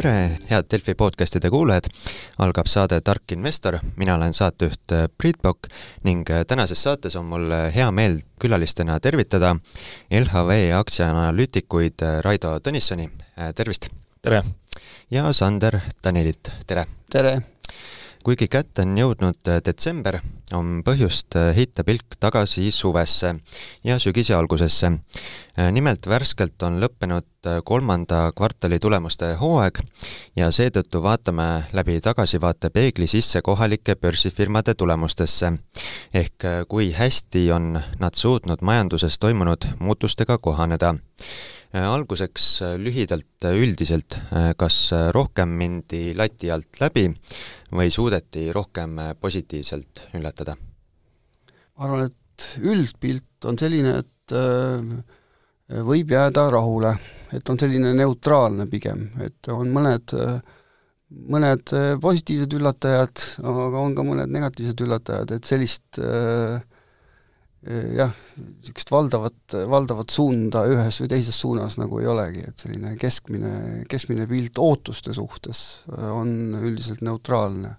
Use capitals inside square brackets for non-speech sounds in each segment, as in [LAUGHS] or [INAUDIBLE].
tere, head Delfi podcastide kuulajad! algab saade Tark investor, mina olen saatejuht Priit Pokk ning tänases saates on mul hea meel külalistena tervitada LHV aktsiaanalüütikuid Raido Tõnissoni, tervist! tere! ja Sander Danilit, tere! tere! Kuigi kätte on jõudnud äh, detsember, on põhjust äh, heita pilk tagasi suvesse ja sügise algusesse. Äh, nimelt värskelt on lõppenud kolmanda kvartali tulemuste hooaeg ja seetõttu vaatame läbi tagasivaatepeegli sisse kohalike börsifirmade tulemustesse. ehk kui hästi on nad suutnud majanduses toimunud muutustega kohaneda alguseks äh, lühidalt äh, üldiselt, kas rohkem mindi lati alt läbi või suudeti rohkem positiivselt üllatada? ma arvan, et üldpilt on selline, et võib jääda rahule, et on selline neutraalne pigem, et on mõned, mõned positiivsed üllatajad, aga on ka mõned negatiivsed üllatajad, et sellist äh, jah, niisugust valdavat, valdavat suunda ühes või teises suunas nagu ei olegi, et selline keskmine, keskmine pilt ootuste suhtes äh, on üldiselt neutraalne.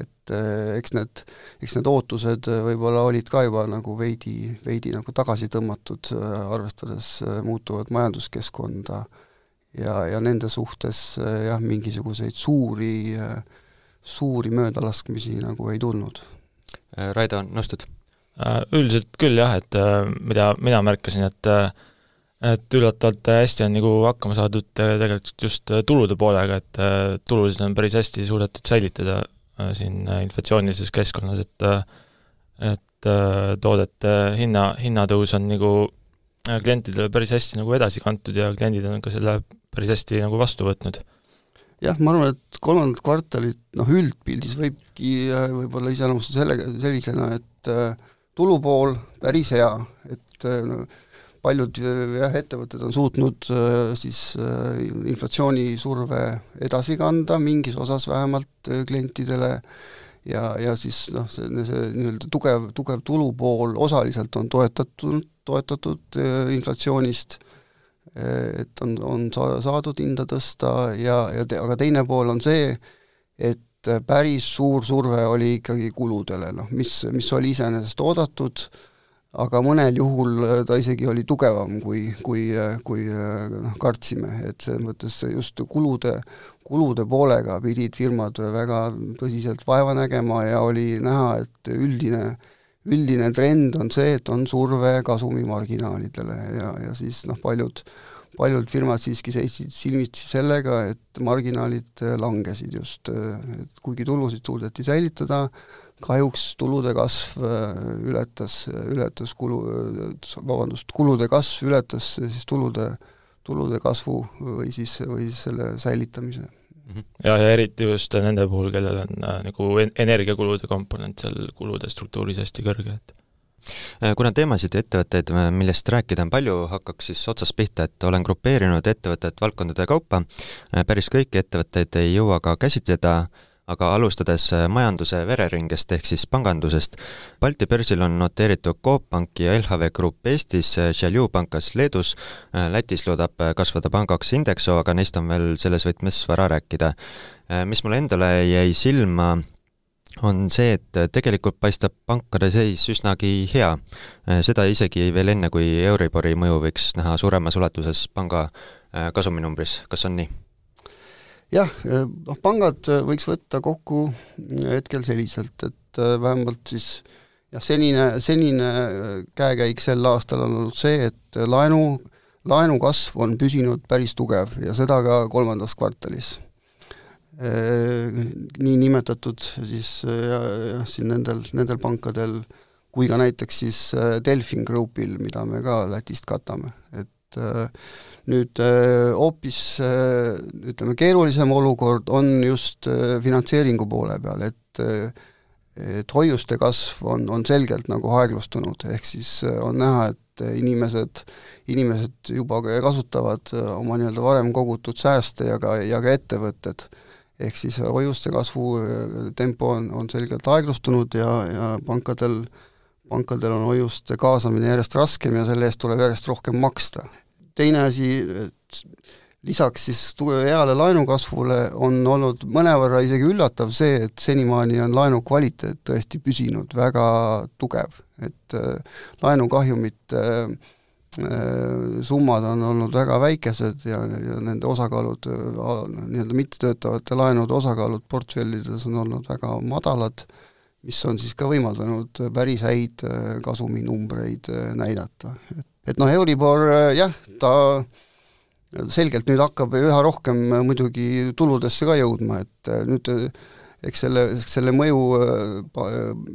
et äh, eks need, eks need ootused võib-olla olid ka juba nagu veidi, veidi nagu tagasi tõmmatud, äh, arvestades muutuvat majanduskeskkonda ja, ja nende suhtes jah, mingisuguseid suuri, suuri möödalaskmisi nagu ei tulnud. Raido, nõustud? Äh, üldiselt küll jah, et äh, mida mina märkasin, et äh, et üllatavalt hästi on nagu hakkama saadud tegelikult just tulude poolega, et tulusid on päris hästi suudetud säilitada siin inflatsioonilises keskkonnas, et et toodete hinna, hinnatõus on nagu klientidele päris hästi nagu edasi kantud ja kliendid on ka selle päris hästi nagu vastu võtnud. Jah, ma arvan, et kolmandat kvartalit noh, üldpildis võibki võib-olla iseloomustada sellega, sellisena, et äh, tulupool päris hea, et äh, paljud äh, jah, ettevõtted on suutnud äh, siis inflatsioonisurve edasi kanda, mingis osas vähemalt klientidele, ja, ja siis noh, see, see nii-öelda tugev, tugev tulupool osaliselt on toetatud, toetatud inflatsioonist, et on, on sa-, saadud hinda tõsta ja, ja te, aga teine pool on see, et et päris suur surve oli ikkagi kuludele, noh, mis, mis oli iseenesest oodatud, aga mõnel juhul ta isegi oli tugevam, kui, kui, kui noh, kartsime, et selles mõttes just kulude, kulude poolega pidid firmad väga tõsiselt vaeva nägema ja oli näha, et üldine, üldine trend on see, et on surve kasumimarginaalidele. Ja, ja siis noh, paljud paljud firmad siiski seisid silmitsi sellega, et marginaalid äh, langesid just, äh, et kuigi tulusid suudeti säilitada, kahjuks tulude kasv äh, ületas, ületas kulu, vabandust, kulude kasv ületas siis tulude, tulude kasvu või siis, või siis selle säilitamise mhm. ja, ja eriti just nende puhul, kellel on äh, nagu energiakulude komponent seal kulude struktuuris hästi kõrge, et kuna teemasid ja ettevõtteid, äh, millest rääkida on palju, hakkaks siis otsast pihta, et olen grupeerinud ettevõtted valdkondade kaupa, äh, päris kõiki ettevõtteid ei jõua ka käsitleda, aga alustades majanduse vereringest ehk siis pangandusest, Balti börsil on noteeritud Coop Pank ja LHV Grupp Eestis, Šiauliu pankas Leedus, Lätis loodab kasvada pangaks Indexo, aga neist on veel selles võtmes vara rääkida. mis mulle endale jäi silma on see, et tegelikult paistab pankade seis üsnagi hea. seda isegi veel enne, kui Euribori mõju võiks näha suuremas ulatuses panga äh, kasuminumbris, kas on nii? jah, noh pangad võiks võtta kokku hetkel selliselt, et äh, vähemalt siis jah, senine, senine käekäik sel aastal on olnud see, et laenu, laenu kasv on püsinud päris tugev ja seda ka kolmandas kvartalis Äh, niinimetatud siis jah, jah, siin nendel, nendel pankadel kui ka näiteks siis äh, Delfin Groupil, mida me ka Lätist katame, et äh, nüüd hoopis ütleme, keerulisem olukord on just finantseeringu poole peal, et et hoiuste kasv on, on selgelt nagu aeglustunud, ehk siis on näha, et inimesed, inimesed juba kasutavad oma nii-öelda varem kogutud sääste ja ka, ja ka ettevõtted ehk siis hoiuste kasvu äh, tempo on, on selgelt aeglustunud ja, ja pankadel, pankadel on hoiuste kaasamine järjest raskem ja selle eest tuleb järjest rohkem maksta. teine asi, lisaks siis heale laenukasvule on olnud mõnevõrra isegi üllatav see, et senimaani on laenu kvaliteet tõesti püsinud väga tugev, et äh, laenukahjumite äh, summad on olnud väga väikesed ja, ja nende osakaalud, nii-öelda mittetöötavate laenude osakaalud portfellides on olnud väga madalad, mis on siis ka võimaldanud päris häid kasuminumbreid näidata. et, noh, Euribor jah, ta äh, selgelt nüüd hakkab üha rohkem äh, muidugi tuludesse ka jõudma, et äh, nüüd äh, eks selle, selle mõju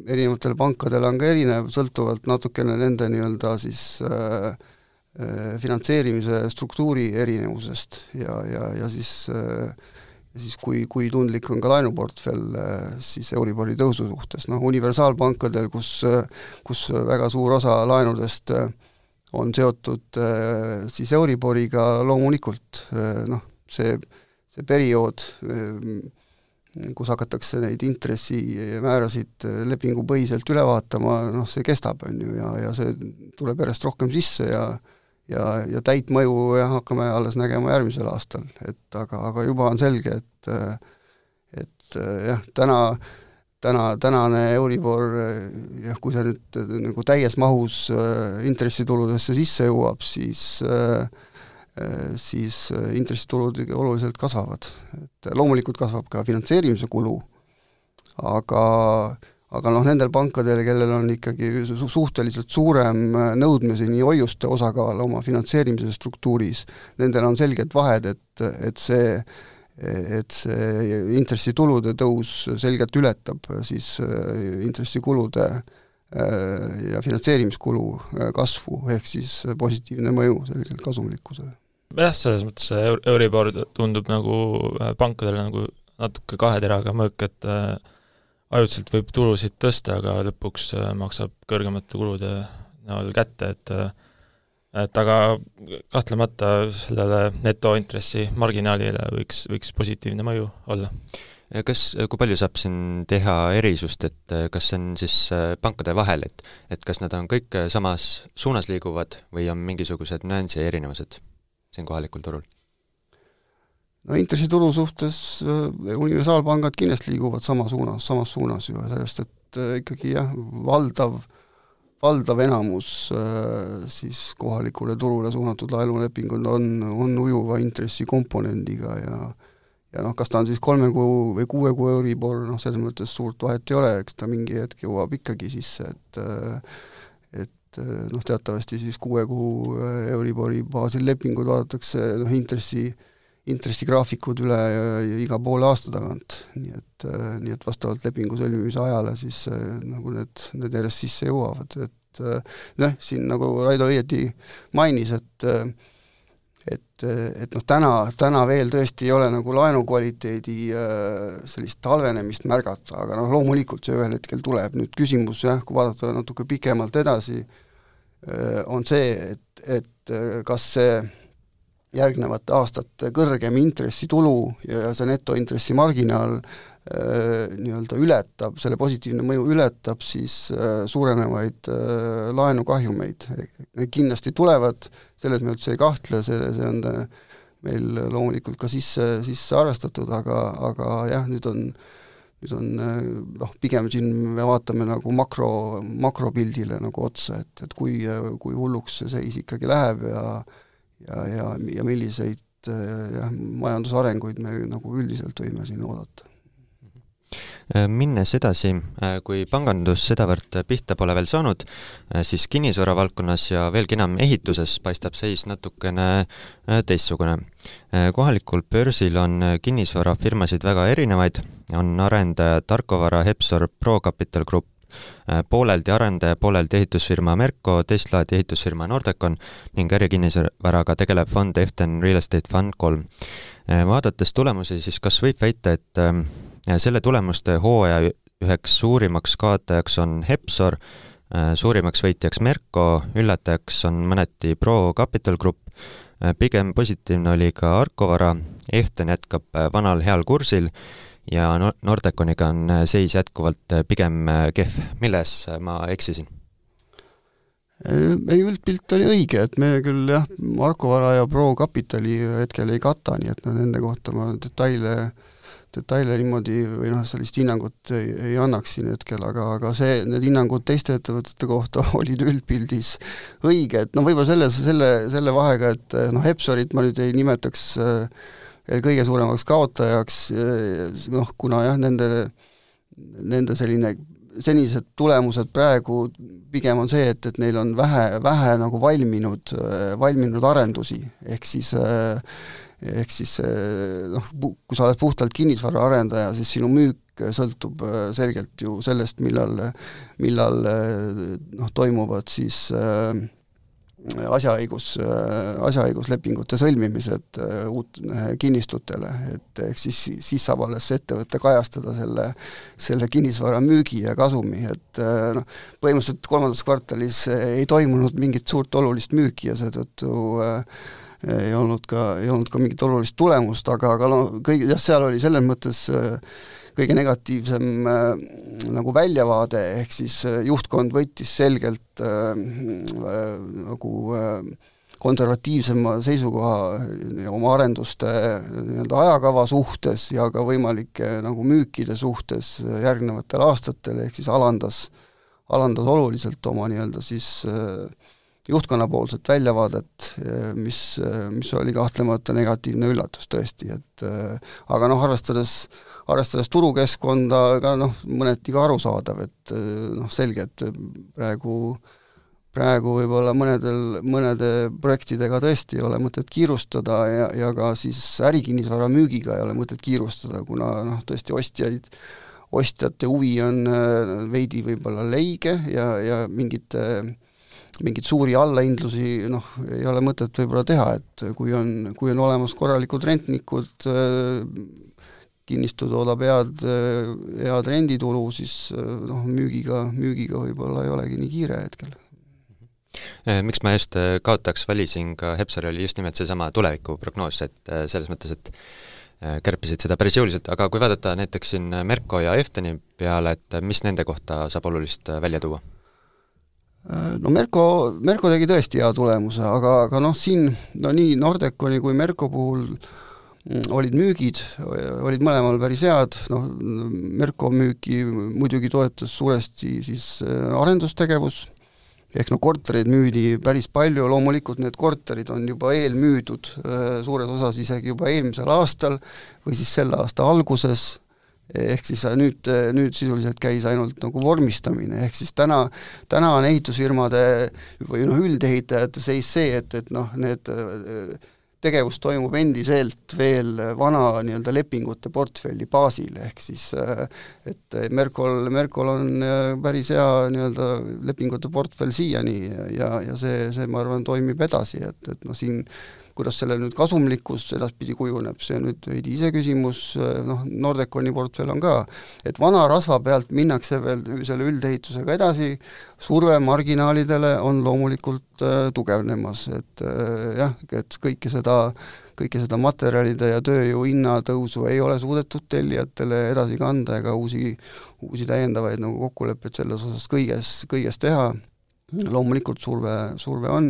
erinevatele pankadele on ka erinev, sõltuvalt natukene nende nii-öelda siis äh, finantseerimise struktuuri erinevusest ja, ja, ja siis äh, siis kui, kui tundlik on ka laenuportfell siis Euribori tõusu suhtes, noh universaalpankadel, kus, kus väga suur osa laenudest äh, on seotud äh, siis Euriboriga loomulikult äh, noh, see, see periood, äh, kus hakatakse neid intressimäärasid lepingupõhiselt üle vaatama, noh see kestab, on ju, ja, ja see tuleb järjest rohkem sisse ja ja, ja täit mõju jah, hakkame alles nägema järgmisel aastal, et aga, aga juba on selge, et et jah, täna äh, täna, tänane Euribor jah, kui see nüüd äh, nagu täies mahus äh, intressituludesse sisse jõuab, siis äh, siis intressitulud oluliselt kasvavad. et loomulikult kasvab ka finantseerimise kulu, aga aga noh, nendel pankadel, kellel on ikkagi su suhteliselt suurem nõudmise nii hoiuste osakaal oma finantseerimise struktuuris, nendel on selged vahed, et, et see et see intressitulude tõus selgelt ületab siis äh, intressikulude äh, ja finantseerimiskulu äh, kasvu, ehk siis positiivne mõju selgelt kasumlikkusele. Jah, selles mõttes see Euribor tundub nagu pankadele nagu natuke kahe teraga mõõk, et ajutiselt võib tulusid tõsta, aga lõpuks maksab kõrgemate kulude näol kätte, et et aga kahtlemata sellele netointressi marginaalile võiks, võiks positiivne mõju olla. kas, kui palju saab siin teha erisust, et äh, kas see on siis äh, pankade vahel, et et kas nad on kõik äh, samas suunas liiguvad või on mingisugused nüansi erinevused siin kohalikul turul? no intressitulu suhtes universaalpangad kindlasti liiguvad sama suunas, samas suunas ju, sellest et ikkagi jah, valdav äh, valdav enamus äh, siis kohalikule turule suunatud laenulepingud on, on ujuva intressikomponendiga ja ja noh, kas ta on siis kolme kuu või kuue kuu Euribor, noh selles mõttes suurt vahet ei ole, eks ta mingi hetk jõuab ikkagi sisse, et äh, et äh, noh, teatavasti siis kuue kuu Euribori baasil lepingud vaadatakse noh, intressi intressigraafikud üle iga poole aasta tagant, nii et, nii et vastavalt lepingu sõlmimise ajale siis nagu need, need järjest sisse jõuavad, et noh, siin nagu Raido õieti mainis, et et, et noh, täna, täna veel tõesti ei ole nagu laenu kvaliteedi sellist halvenemist märgata, aga noh, loomulikult see ühel hetkel tuleb, nüüd küsimus jah, kui vaadata natuke pikemalt edasi, on see, et, et kas see järgnevate aastate kõrgem intressitulu ja see netointressimarginaal äh, nii-öelda ületab, selle positiivne mõju ületab siis äh, suurenevaid äh, laenukahjumeid. Need kindlasti tulevad, selles me üldse ei kahtle, see, see on meil loomulikult ka sisse, sisse arvestatud, aga, aga jah, nüüd on nüüd on noh, pigem siin me vaatame nagu makro, makropildile nagu otsa, et, et kui, kui hulluks see seis ikkagi läheb ja ja, ja, ja milliseid jah, majandusarenguid me nagu üldiselt võime siin oodata minnes edasi, kui pangandus sedavõrd pihta pole veel saanud, siis kinnisvara valdkonnas ja veelgi enam ehituses paistab seis natukene teistsugune. kohalikul börsil on kinnisvarafirmasid väga erinevaid, on arendaja Tarkovara Hepsor Pro Capital Group, Äh, pooleldi arendaja, pooleldi ehitusfirma Merko, teist laadi ehitusfirma Nordecon ning ärikinnisvaraga tegelev fond Eften Real Estate Fund kolm. Äh, vaadates tulemusi, siis kas võib väita, et ähm, selle tulemuste hooaja üheks suurimaks kaotajaks on Hepsor, äh, suurimaks võitjaks Merko, üllatajaks on mõneti Pro Capital Group, pigem positiivne oli ka Arkovara, Eften jätkab vanal heal kursil ja Nordeconiga on äh, seis jätkuvalt äh, pigem äh, kehv, milles ma eksisin? ei, üldpilt oli õige, et me küll jah, Marko Vara ja Pro Capitali hetkel ei kata, nii et no nende kohta ma detaile, detaile niimoodi või noh, sellist hinnangut ei, ei annaks siin hetkel, aga, aga see, need hinnangud teiste ettevõtete kohta [LAUGHS] olid üldpildis õiged, no võib-olla selles, selle, selle vahega, et noh, Hepsorit ma nüüd ei nimetaks äh, kõige suuremaks kaotajaks, noh kuna jah, nende, nende selline senised tulemused praegu pigem on see, et, et neil on vähe, vähe nagu valminud, valminud arendusi, ehk siis ehk siis noh, kui sa oled puhtalt kinnisvaraarendaja, siis sinu müük sõltub selgelt ju sellest, millal, millal noh, toimuvad siis äh, asjaõigus, asjaõiguslepingute sõlmimised äh, uut äh, kinnistutele, et ehk siis, siis saab alles ettevõte kajastada selle, selle kinnisvara müügi ja kasumi, et äh, noh, põhimõtteliselt kolmandas kvartalis ei toimunud mingit suurt olulist müüki ja seetõttu ei olnud ka, ei olnud ka mingit olulist tulemust, aga, aga noh, kõige, jah, seal oli selles mõttes äh, kõige negatiivsem äh, nagu väljavaade, ehk siis äh, juhtkond võttis selgelt äh, äh, nagu äh, konservatiivsema seisukoha oma arenduste nii-öelda ajakava suhtes ja ka võimalike nagu müükide suhtes järgnevatel aastatel, ehk siis alandas, alandas oluliselt oma nii-öelda siis äh, juhtkonnapoolset väljavaadet, mis, mis oli kahtlemata negatiivne üllatus tõesti, et aga noh, arvestades arvestades turukeskkonda ka noh, mõneti ka arusaadav, et noh, selge, et praegu praegu võib-olla mõnedel, mõnede projektidega tõesti ei ole mõtet kiirustada ja, ja ka siis ärikinnisvara müügiga ei ole mõtet kiirustada, kuna noh, tõesti ostjaid, ostjate huvi on äh, veidi võib-olla leige ja, ja mingite mingeid suuri allahindlusi noh, ei ole mõtet võib-olla teha, et kui on, kui on olemas korralikud rentnikud, kinnistu toodab head, head renditulu, siis noh, müügiga, müügiga võib-olla ei olegi nii kiire hetkel. Eh, miks ma just eh, kaotaks valisin ka Hepsari, oli just nimelt seesama tulevikuprognoos, et eh, selles mõttes, et kärpisid seda päris jõuliselt, aga kui vaadata näiteks siin Merko ja Efteni peale, et mis nende kohta saab olulist välja tuua? No Merko, Merko tegi tõesti hea tulemuse, aga, aga noh, siin no nii Nordeconi kui Merko puhul äh, Mm, olid müügid, olid mõlemal päris head, noh, Merko müüki muidugi toetas suuresti siis äh, arendustegevus, ehk no kortereid müüdi päris palju, loomulikult need korterid on juba eelmüüdud äh, suures osas isegi juba eelmisel aastal või siis selle aasta alguses, ehk siis äh, nüüd, nüüd sisuliselt käis ainult nagu vormistamine, ehk siis täna, täna on ehitusfirmade või noh, üldehitajate seis see, et, et noh, need tegevus toimub endiselt veel vana nii-öelda lepingute portfelli baasil, ehk siis et Merkol, Merkol on äh, päris hea nii-öelda lepingute portfell siiani ja, ja see, see, ma arvan, toimib edasi, et, et noh, siin kuidas selle nüüd kasumlikkus edaspidi kujuneb, see on nüüd veidi iseküsimus, noh, Nordeconi portfell on ka, et vana rasva pealt minnakse veel selle üldehitusega edasi, surve marginaalidele on loomulikult äh, tugevnemas, et äh, jah, et kõike seda kõike seda materjalide ja tööjõu hinnatõusu ei ole suudetud tellijatele edasi kanda ega uusi, uusi täiendavaid nagu kokkuleppeid selles osas kõiges, kõiges teha, loomulikult surve, surve on,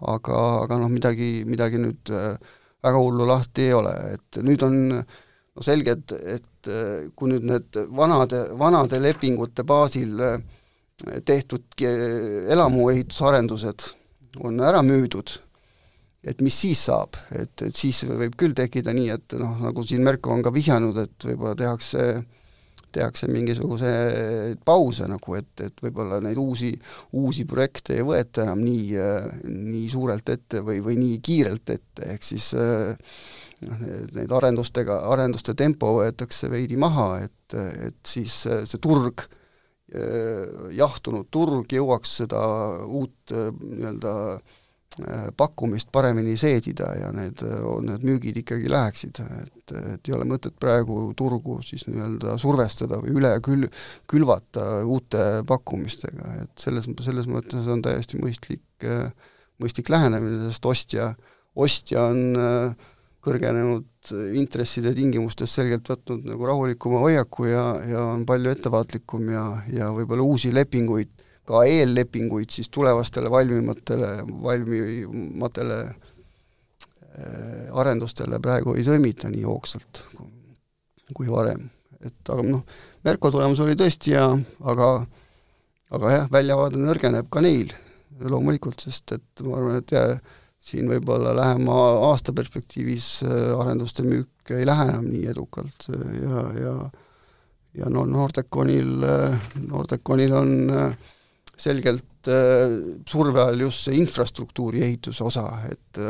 aga, aga noh, midagi, midagi nüüd äh, väga hullu lahti ei ole, et nüüd on no selge, et, et äh, kui nüüd need vanade, vanade lepingute baasil äh, tehtud elamuehitusarendused on ära müüdud, et mis siis saab, et, et siis võib küll tekkida nii, et noh, nagu siin Merko on ka vihjanud, et võib-olla tehakse äh, tehakse mingisuguseid pause nagu, et, et võib-olla neid uusi, uusi projekte ei võeta enam nii, nii suurelt ette või, või nii kiirelt ette, ehk siis noh, neid arendustega, arenduste tempo võetakse veidi maha, et, et siis see turg, jahtunud turg jõuaks seda uut nii-öelda Äh, pakkumist paremini seedida ja need, need müügid ikkagi läheksid, et, et ei ole mõtet praegu turgu siis nii-öelda survestada või üle kül-, külvata uute pakkumistega, et selles, selles mõttes on täiesti mõistlik, mõistlik lähenemine, sest ostja, ostja on äh, kõrgenenud intresside tingimustes selgelt võtnud nagu rahulikuma hoiaku ja, ja on palju ettevaatlikum ja, ja võib-olla uusi lepinguid ka eellepinguid siis tulevastele valmimatele, valmimatele arendustele praegu ei sõlmita nii hoogsalt kui varem. et aga noh, Merko tulemus oli tõesti hea, aga aga jah, väljavaade nõrgeneb ka neil loomulikult, sest et ma arvan, et jah, siin võib-olla lähema aasta perspektiivis äh, arenduste müük ei lähe enam nii edukalt äh, ja, ja ja no Nordeconil, äh, Nordeconil on selgelt surve all just see infrastruktuuri ehituse osa, et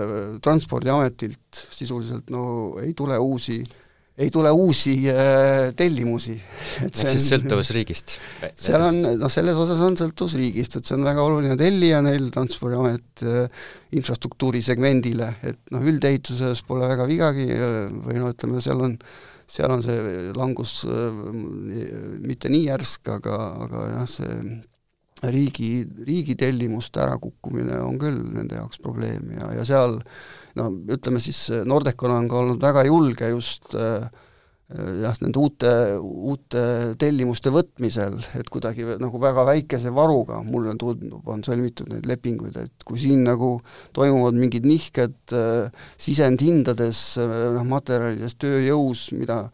Transpordiametilt sisuliselt no ei tule uusi äh, ei tule uusi äh, tellimusi. [LAUGHS] ehk siis sõltuvus [LAUGHS] riigist? seal on, noh, selles osas on sõltuvus riigist, et see on väga oluline tellija neil, Transpordiamet äh, infrastruktuuri segmendile, et noh, üldehituses pole väga vigagi äh, või no ütleme, seal on, seal on see langus äh, mitte nii järsk, aga, aga jah, see riigi, riigi tellimuste ärakukkumine on küll nende jaoks probleem ja, ja seal no ütleme siis, Nordecon on ka olnud väga julge just äh, jah, nende uute, uute tellimuste võtmisel, et kuidagi nagu väga väikese varuga, mulle tundub, on sõlmitud neid lepinguid, et kui siin nagu toimuvad mingid nihked äh, sisendhindades äh,, noh, materjalides, tööjõus, mida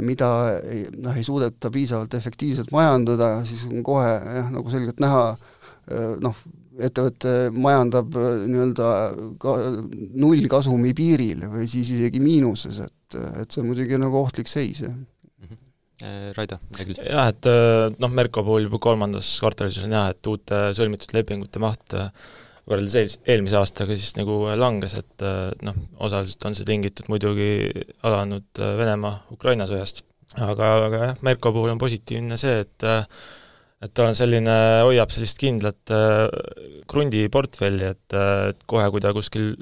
mida ei, noh, ei suudeta piisavalt efektiivselt majandada, siis on kohe jah, nagu selgelt näha äh, noh, ettevõte majandab nii-öelda ka nullkasumi piiril või siis isegi miinuses, et, et see on muidugi nagu ohtlik seis, jah. Mhm. Äh, Raido, midagi jah, et noh, Merko puhul juba kolmandas kvartalis on jah, et uute sõlmitud lepingute maht võrreldes eel-, eelmise aastaga siis nagu langes, et noh, osaliselt on see tingitud muidugi alanud Venemaa-Ukraina sõjast. aga, aga jah, Merko puhul on positiivne see, et et ta on selline, hoiab sellist kindlat äh, krundiportfelli, et, äh, et kohe, kui ta kuskil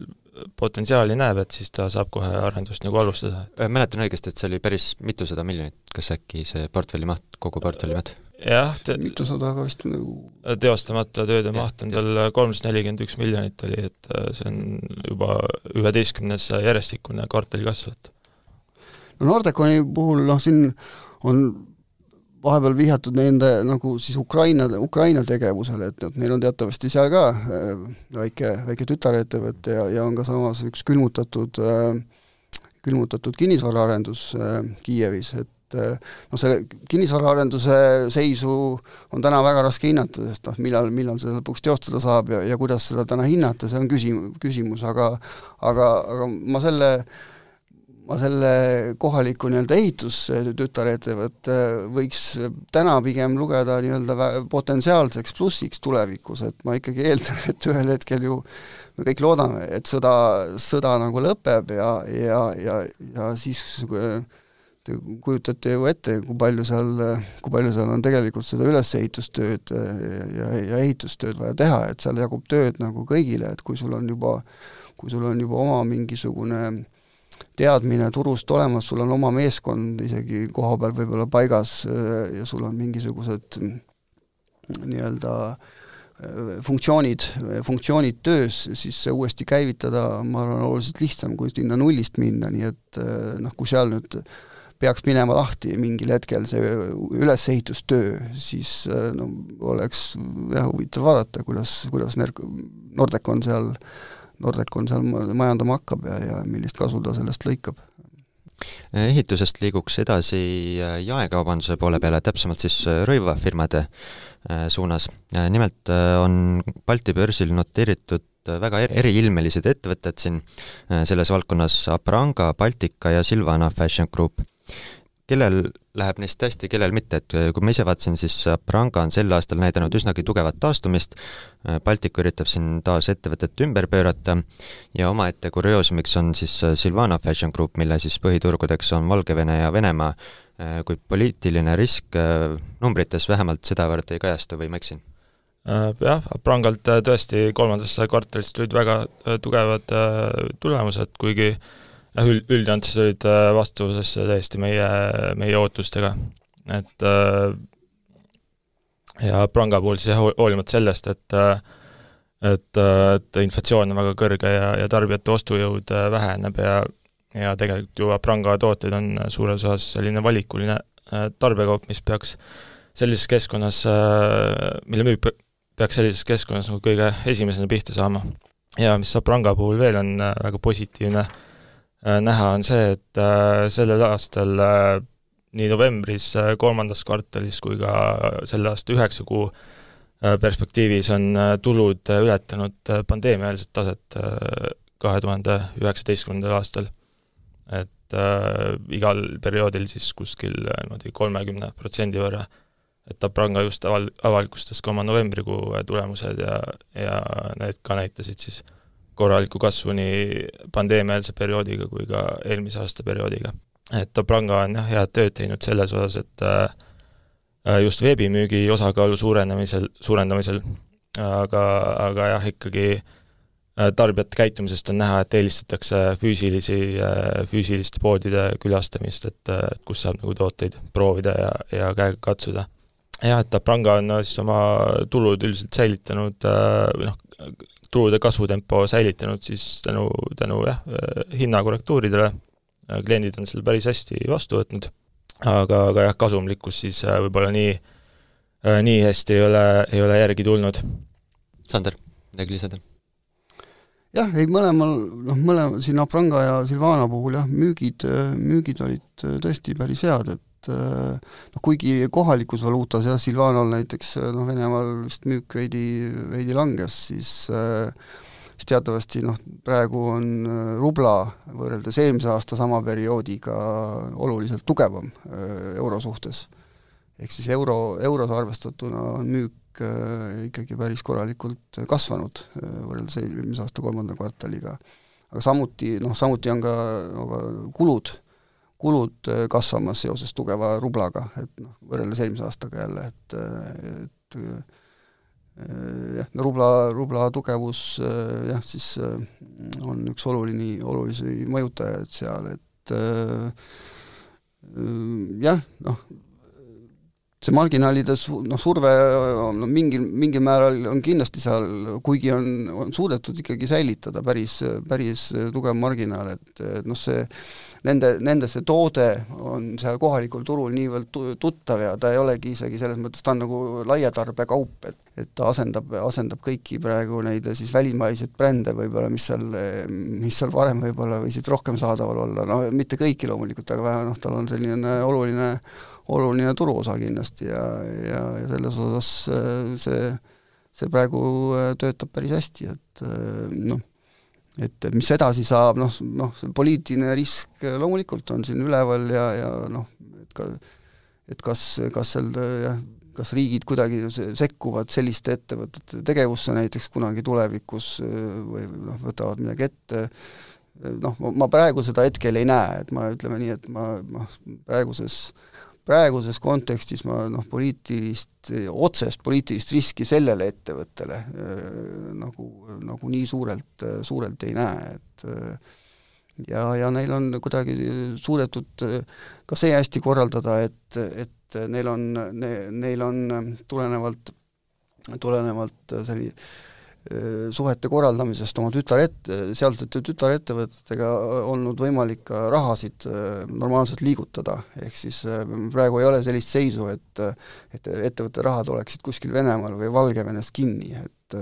potentsiaali näeb, et siis ta saab kohe arendust nagu alustada. Äh, mäletan õigesti, et see oli päris mitusada miljonit, kas äkki see portfelli maht, kogu portfelli maht? Jah te.... mitusada vist nagu teostamata tööde maht on tal kolmsada nelikümmend üks miljonit oli, et see on juba üheteistkümnes järjestikune kvartali kasv, et no Nordeconi puhul noh, siin on vahepeal vihjatud nende nagu siis Ukraina, Ukraina tegevusele, et, et neil on teatavasti seal ka äh, väike, väike tütarettevõte ja, ja on ka samas üks külmutatud äh,, külmutatud kinnisvaraarendus äh, Kiievis, et äh, noh, selle kinnisvaraarenduse seisu on täna väga raske hinnata, sest noh, millal, millal seda lõpuks teostada saab ja, ja kuidas seda täna hinnata, see on küsim-, küsimus, aga aga, aga ma selle ma selle kohaliku nii-öelda ehitustütarettevõtte võiks täna pigem lugeda nii-öelda potentsiaalseks plussiks tulevikus, et ma ikkagi eeldan, [LAUGHS] et ühel hetkel ju me kõik loodame, et sõda, sõda nagu lõpeb ja, ja, ja, ja siis te kujutate ju ette, kui palju seal, kui palju seal on tegelikult seda ülesehitustööd ja, ja ehitustööd vaja teha, et seal jagub tööd nagu kõigile, et kui sul on juba, kui sul on juba oma mingisugune äh, teadmine turust olemas, sul on oma meeskond isegi koha peal võib-olla paigas äh, ja sul on mingisugused nii-öelda äh, funktsioonid, funktsioonid töös, siis see uuesti käivitada, ma arvan, oluliselt lihtsam, kui sinna nullist minna, nii et äh, noh, kui seal nüüd peaks minema lahti mingil hetkel see ülesehitustöö, siis no oleks jah, huvitav vaadata, kuidas, kuidas Nordecon seal äh, Nordecon seal majandama hakkab ja, ja millist kasu ta sellest lõikab. ehitusest liiguks edasi äh, jaekaubanduse poole peale, täpsemalt siis äh, rõivafirmade äh, suunas. nimelt on Balti börsil noteeritud väga eriilmelised ettevõtted siin selles valdkonnas, Apranga, Baltika ja Silvana Fashion Group kellel läheb neist hästi, kellel mitte, et kui ma ise vaatasin, siis Pranga on sel aastal näidanud üsnagi tugevat taastumist, Baltic üritab siin taas ettevõtet ümber pöörata ja omaette kurioosmiks on siis Silvano Fashion Group, mille siis põhiturgudeks on Valgevene ja Venemaa, kuid poliitiline risk numbrites vähemalt sedavõrd ei kajastu või ma eksin? Jah, Prangalt tõesti kolmandast kvartalist tulid väga tugevad tulemused, kuigi äh, jah, üld, üldjoontes olid äh, vastuses täiesti meie, meie ootustega, et äh, ja Pranga puhul siis jah, hoolimata sellest, et äh, et, et inflatsioon on väga kõrge ja, ja tarbijate ostujõud väheneb ja ja tegelikult juba Pranga tooted on suures osas selline valikuline tarbekaup, mis peaks sellises keskkonnas, mille müük peaks sellises keskkonnas nagu kõige esimesena pihta saama. ja mis Sapranga puhul veel on väga positiivne näha, on see, et sellel aastal nii novembris kolmandas kvartalis kui ka selle aasta üheksa kuu perspektiivis on tulud ületanud pandeemiaeelset taset kahe tuhande üheksateistkümnendal aastal. et äh, igal perioodil siis kuskil äh, niimoodi kolmekümne protsendi võrra, et Tapranga just aval-, avalikustas ka oma novembrikuu äh, tulemused ja, ja need ka näitasid siis korralikku kasvu nii pandeemiaeelse perioodiga kui ka eelmise aasta perioodiga. et Tapranga on jah, head tööd teinud selles osas, et äh, just veebimüügi osakaalu suurenemisel, suurendamisel, aga, aga jah, ikkagi äh, Äh, tarbijate käitumisest on näha, et eelistatakse füüsilisi, äh, füüsiliste poodide külastamist, et, äh, et kus saab nagu tooteid proovida ja, ja käega katsuda. jah, et Tapranga on siis oma tulud üldiselt säilitanud või noh, tulude kasvutempo säilitanud siis tänu, tänu jah, hinnakorrektuuridele, kliendid on selle päris hästi vastu võtnud, aga, aga jah, kasumlikkus siis võib-olla nii, nii hästi ei ole, ei ole järgi tulnud. Sander, midagi lisada? jah, ei mõlemal, noh, mõlema, siin Apranga ja Silvana puhul jah, müügid, müügid olid tõesti päris head, et noh, kuigi kohalikus valuutas jah, Silvanal näiteks noh, Venemaal vist müük veidi, veidi langes, siis siis teatavasti noh, praegu on rubla võrreldes eelmise aasta sama perioodiga oluliselt tugevam euro suhtes. ehk siis euro, euros arvestatuna on müük Äh, ikkagi päris korralikult kasvanud äh, võrreldes eelmise aasta kolmanda kvartaliga. aga samuti, noh, samuti on ka no, kulud, kulud äh, kasvamas seoses tugeva rublaga, et noh, võrreldes eelmise aastaga jälle, et, et jah, no rubla, rubla tugevus jah, siis on üks oluline, olulisi mõjutajaid seal, et jah, noh, see marginaalide su-, noh, surve no mingil, mingil määral on kindlasti seal, kuigi on, on suudetud ikkagi säilitada päris, päris tugev marginaal, et, et noh, see nende, nende see toode on seal kohalikul turul niivõrd tuttav ja ta ei olegi isegi selles mõttes, ta on nagu laiatarbekaup, et et ta asendab, asendab kõiki praegu neid siis välimaiseid brände võib-olla, mis seal, mis seal varem võib-olla võisid rohkem saadaval olla, no mitte kõiki loomulikult, aga vähe noh, tal on selline oluline oluline turuosa kindlasti ja, ja, ja selles osas äh, see, see praegu äh, töötab päris hästi, et äh, noh, et mis edasi saab, noh, noh, see poliitiline risk loomulikult on siin üleval ja, ja noh, et ka et kas, kas seal jah, kas riigid kuidagi sekkuvad selliste ettevõtete tegevusse näiteks kunagi tulevikus või noh, võtavad midagi ette, noh, ma praegu seda hetkel ei näe, et ma ütleme nii, et ma, ma praeguses äh, praeguses kontekstis ma noh, poliitilist, otsest poliitilist riski sellele ettevõttele äh, nagu, nagu nii suurelt, suurelt ei näe, et äh, ja, ja neil on kuidagi suudetud äh, ka see hästi korraldada, et, et neil on ne,, neil on tulenevalt, tulenevalt selline suhete korraldamisest oma tütarett-, sealsete tütarettevõtetega olnud võimalik ka rahasid äh, normaalselt liigutada, ehk siis äh, praegu ei ole sellist seisu, et et ettevõtte rahad oleksid kuskil Venemaal või Valgevenes kinni, et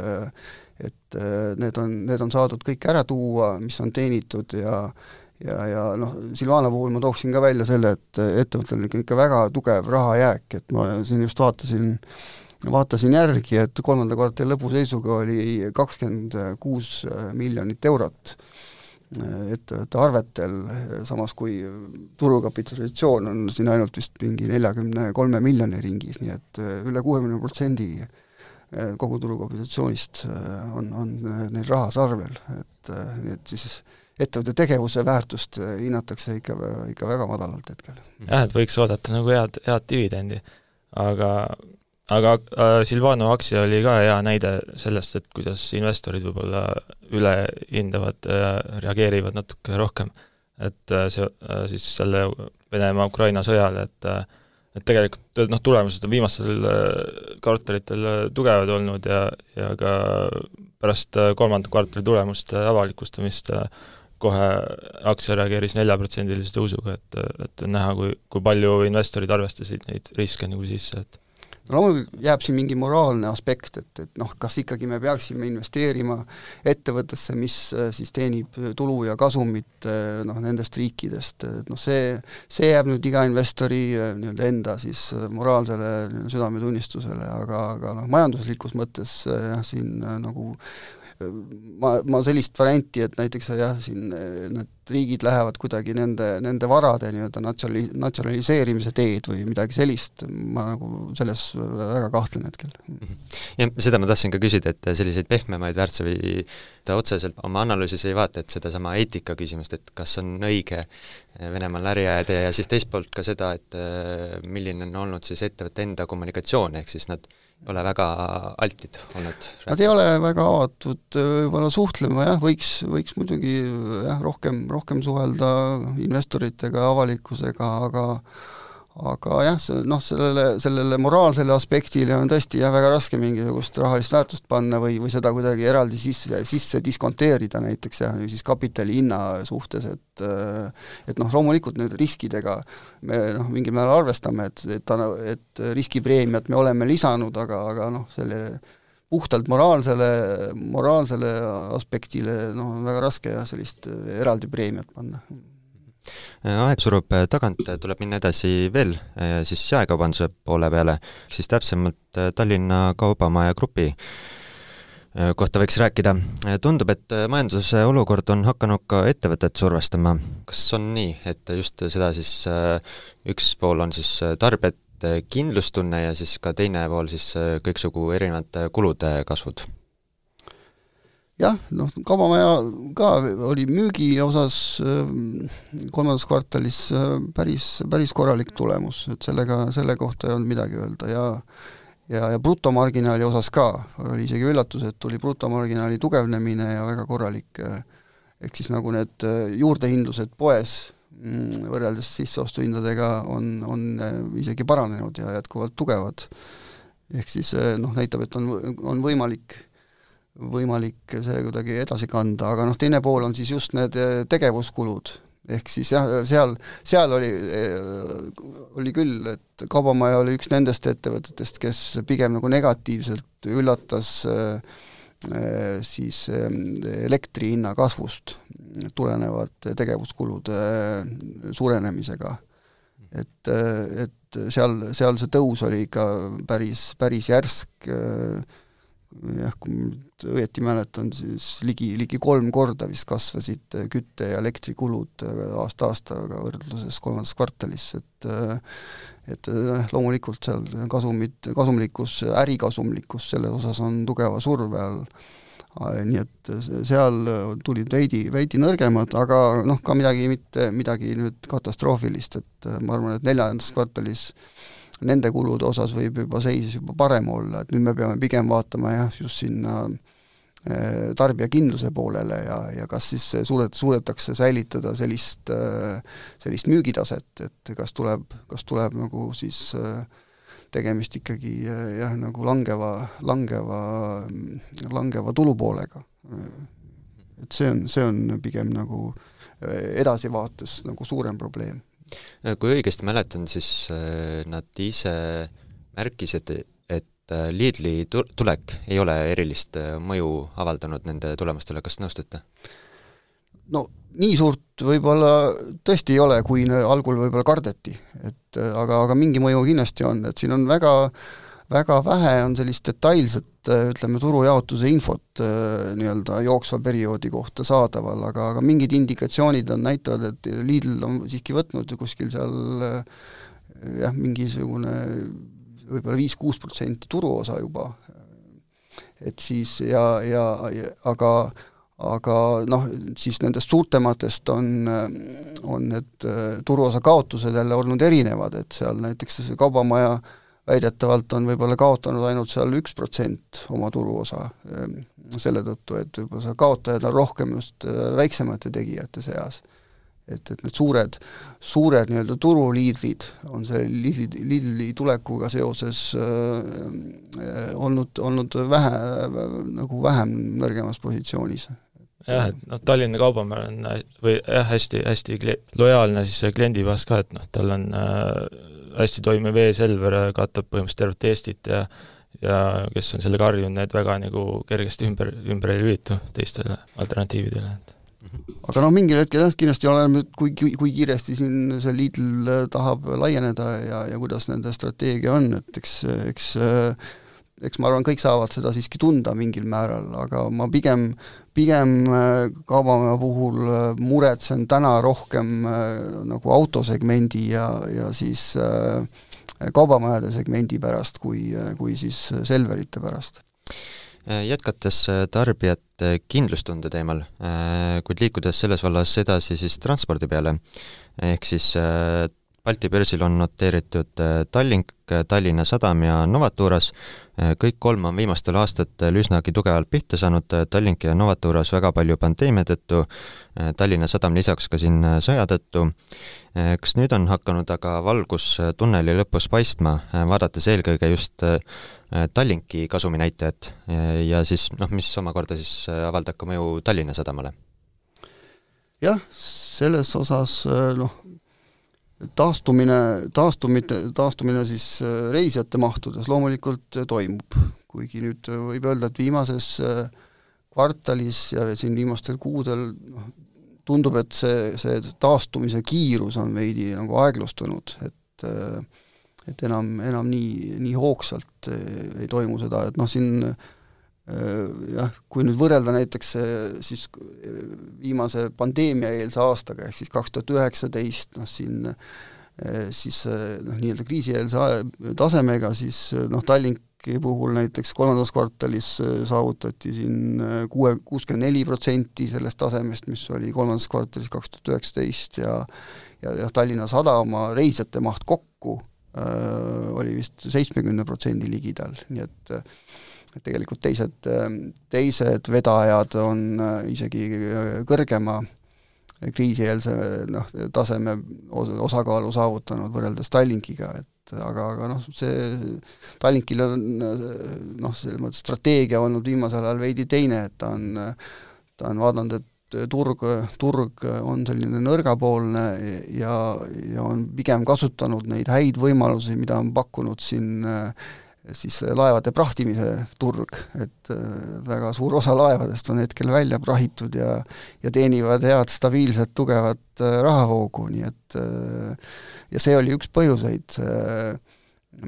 et need on, need on saadud kõik ära tuua, mis on teenitud ja ja, ja noh, Silvana puhul ma tooksin ka välja selle, et ettevõttel on ikka väga tugev rahajääk, et ma siin just vaatasin äh, vaatasin järgi, et kolmanda kvartali lõpu seisuga oli kakskümmend kuus miljonit eurot ettevõtte arvetel, samas kui turukapitalisatsioon on siin ainult vist mingi neljakümne kolme miljoni ringis, nii et üle kuuekümne protsendi kogu turukapitalisatsioonist on, on neil rahas arvel, et, et siis ettevõtte tegevuse väärtust hinnatakse ikka, ikka väga madalalt hetkel. jah, et võiks oodata nagu head, head dividendi, aga aga äh, Silvano aktsia oli ka hea näide sellest, et kuidas investorid võib-olla ülehindavad ja äh, reageerivad natuke rohkem. et äh, see äh, siis selle Venemaa-Ukraina sõjale, et äh, et tegelikult noh, tulemused on viimastel äh, kvartalitel äh, tugevad olnud ja, ja ka pärast äh, kolmanda kvartali tulemuste avalikustamist kohe aktsia reageeris neljaprotsendilise tõusuga, et, et on näha, kui, kui palju investorid arvestasid neid riske nagu sisse, et loomulikult jääb siin mingi moraalne aspekt, et, et noh, kas ikkagi me peaksime investeerima ettevõttesse, mis äh, siis teenib tulu ja kasumit äh, noh, nendest riikidest, et noh, see, see jääb nüüd iga investori äh, nii-öelda enda siis moraalsele südametunnistusele, aga, aga noh, majanduslikus mõttes jah, siin nagu ma, ma sellist varianti, et näiteks jah, siin need riigid lähevad kuidagi nende, nende varade nii-öelda natsionali-, natsionaliseerimise teed või midagi sellist, ma nagu selles väga kahtlen hetkel. ja seda ma tahtsin ka küsida, et selliseid pehmemaid väärtusi ta otseselt oma analüüsis ei vaata, et sedasama eetika küsimust, et kas on õige Venemaal äri ajada ja siis teist poolt ka seda, et milline on olnud siis ettevõtte enda kommunikatsioon, ehk siis nad ole väga altid olnud? Nad ei ole väga avatud võib-olla suhtlema jah, võiks, võiks muidugi jah, rohkem, rohkem suhelda investoritega, avalikkusega, aga aga jah, noh, sellele, sellele moraalsele aspektile on tõesti jah, väga raske mingisugust rahalist väärtust panna või, või seda kuidagi eraldi sisse, sisse diskonteerida näiteks jah, siis kapitali hinna suhtes, et et noh, loomulikult nüüd riskidega me noh, mingil määral arvestame, et, et, et riskipreemiat me oleme lisanud, aga, aga noh, selle puhtalt moraalsele, moraalsele aspektile noh, on väga raske jah, sellist eraldi preemiat panna aeg surub tagant, tuleb minna edasi veel siis jaekaubanduse poole peale, siis täpsemalt Tallinna Kaubamaja Grupi kohta võiks rääkida. tundub, et majanduse olukord on hakanud ka ettevõtet survestama. kas on nii, et just seda siis üks pool on siis tarbijate kindlustunne ja siis ka teine pool siis kõiksugu erinevate kulude kasvud? Jah, noh, Kaubamaja ka oli müügi osas ähm, kolmandas kvartalis äh, päris, päris korralik tulemus, et sellega, selle kohta ei olnud midagi öelda ja ja, ja brutomarginaali osas ka oli isegi üllatus, et tuli brutomarginaali tugevnemine ja väga korralik, äh, ehk siis nagu need äh, juurdehindlused poes mm, võrreldes sisseostuhindadega on, on isegi paranenud ja jätkuvalt tugevad. ehk siis noh, näitab, et on, on võimalik võimalik see kuidagi edasi kanda, aga noh, teine pool on siis just need eh, tegevuskulud, ehk siis jah, seal, seal oli, eh, oli küll, et Kaubamaja oli üks nendest ettevõtetest, kes pigem nagu negatiivselt üllatas eh, siis elektri hinna kasvust tulenevate tegevuskulude suurenemisega. et, et seal, seal see tõus oli ikka päris, päris järsk, jah, kui ma nüüd õieti mäletan, siis ligi, ligi kolm korda vist kasvasid kütte- ja elektrikulud aasta-aastaga võrdluses kolmandas kvartalis, et et loomulikult seal kasumid, kasumlikkus, ärikasumlikkus selles osas on tugeva surve all, nii et seal tulid veidi, veidi nõrgemad, aga noh, ka midagi, mitte midagi nüüd katastroofilist, et ma arvan, et neljandas kvartalis äh, nende kulude osas võib juba seis juba parem olla, et nüüd me peame pigem vaatama jah, just sinna eh, tarbijakindluse poolele ja, ja kas siis suudet-, suudetakse säilitada sellist, eh, sellist müügitaset, et kas tuleb, kas tuleb nagu siis eh, tegemist ikkagi jah, nagu langeva, langeva, langeva tulupoolega. et see on, see on pigem nagu edasivaates nagu suurem probleem kui õigesti mäletan, siis äh, nad ise märkisid, et äh, Lidli tulek ei ole erilist mõju avaldanud nende tulemustele, kas nõustute? no nii suurt võib-olla tõesti ei ole, kui algul võib-olla kardeti, et aga, aga mingi mõju kindlasti on, et siin on väga äh, väga vähe on sellist detailset ütleme, turujaotuse infot äh, nii-öelda jooksva perioodi kohta saadaval, aga, aga mingid indikatsioonid on, näitavad, et Lidl on siiski võtnud kuskil seal äh, jah, mingisugune võib-olla viis-kuus protsenti turuosa juba. et siis ja, ja, ja aga aga noh, siis nendest suurtematest on, on need äh, turuosa kaotused jälle olnud erinevad, et seal näiteks Kaubamaja äh, väidetavalt on võib-olla kaotanud ainult seal üks protsent oma turuosa ehm, selle tõttu, et võib-olla seal kaotajad on rohkem just äh, väiksemate tegijate seas. et, et need suured, suured nii-öelda turuliidrid on selle Lidli, Lidli tulekuga seoses äh, olnud, olnud vähe, nagu vähem nõrgemas positsioonis jah, et noh, Tallinna Kaubamäe on või jah, hästi, hästi kli-, lojaalne siis kliendibaas ka, et noh, tal on äh, hästi toimiv e-Selver, katab põhimõtteliselt tervet Eestit ja ja kes on sellega harjunud, need väga nagu kergesti ümber, ümber ei lülitu teistele alternatiividele, aga noh, mingil hetkel jah, kindlasti oleneb nüüd, kui, kui kiiresti siin see Lidl tahab laieneda ja, ja kuidas nende strateegia on, et eks, eks eks ma arvan, kõik saavad seda siiski tunda mingil määral, aga ma pigem, pigem Kaubamäe puhul muretsen täna rohkem nagu autosegmendi ja, ja siis kaubamajade segmendi pärast, kui, kui siis Selverite pärast. Äh, jätkates äh, tarbijate kindlustunde teemal, äh, kuid liikudes selles vallas edasi siis transpordi peale, ehk siis Balti börsil on noteeritud Tallink, Tallinna Sadam ja Novaturas, kõik kolm on viimastel aastatel üsnagi tugevalt pihta saanud, Tallink ja Novaturas väga palju pandeemia tõttu, Tallinna Sadam lisaks ka siin sõja tõttu. kas nüüd on hakanud aga valgus tunneli lõpus paistma, vaadates eelkõige just Äh, Tallinki kasuminäitajat ja siis noh, mis omakorda siis äh, avaldab ka mõju Tallinna Sadamale? jah, selles osas äh, noh, taastumine, taastumine, taastumine siis reisijate mahtudes loomulikult toimub, kuigi nüüd võib öelda, et viimases kvartalis ja siin viimastel kuudel noh, tundub, et see, see taastumise kiirus on veidi nagu aeglustunud, et äh, et enam, enam nii, nii hoogsalt ei toimu seda, et noh, siin eh, jah, kui nüüd võrrelda näiteks eh, siis viimase pandeemiaeelse aastaga, ehk siis kaks tuhat üheksateist, noh siin siis noh, nii-öelda kriisieelse tasemega, siis noh, Tallinki puhul näiteks kolmandas kvartalis saavutati siin kuue, kuuskümmend neli protsenti sellest tasemest, mis oli kolmandas kvartalis kaks tuhat üheksateist ja ja jah, Tallinna Sadama reisijate maht kokku Äh, oli vist seitsmekümne protsendi ligidal, nii et et tegelikult teised, teised vedajad on äh, isegi äh, kõrgema kriisieelse noh, taseme osakaalu saavutanud võrreldes Tallinkiga, et aga, aga noh, see Tallinkil on noh, selles mõttes strateegia olnud viimasel ajal veidi teine, et ta on ta on vaadanud, et turg, turg on selline nõrgapoolne ja, ja on pigem kasutanud neid häid võimalusi, mida on pakkunud siin siis laevade prahtimise turg, et väga suur osa laevadest on hetkel välja prahitud ja ja teenivad head stabiilset tugevat rahavoogu, nii et ja see oli üks põhjuseid,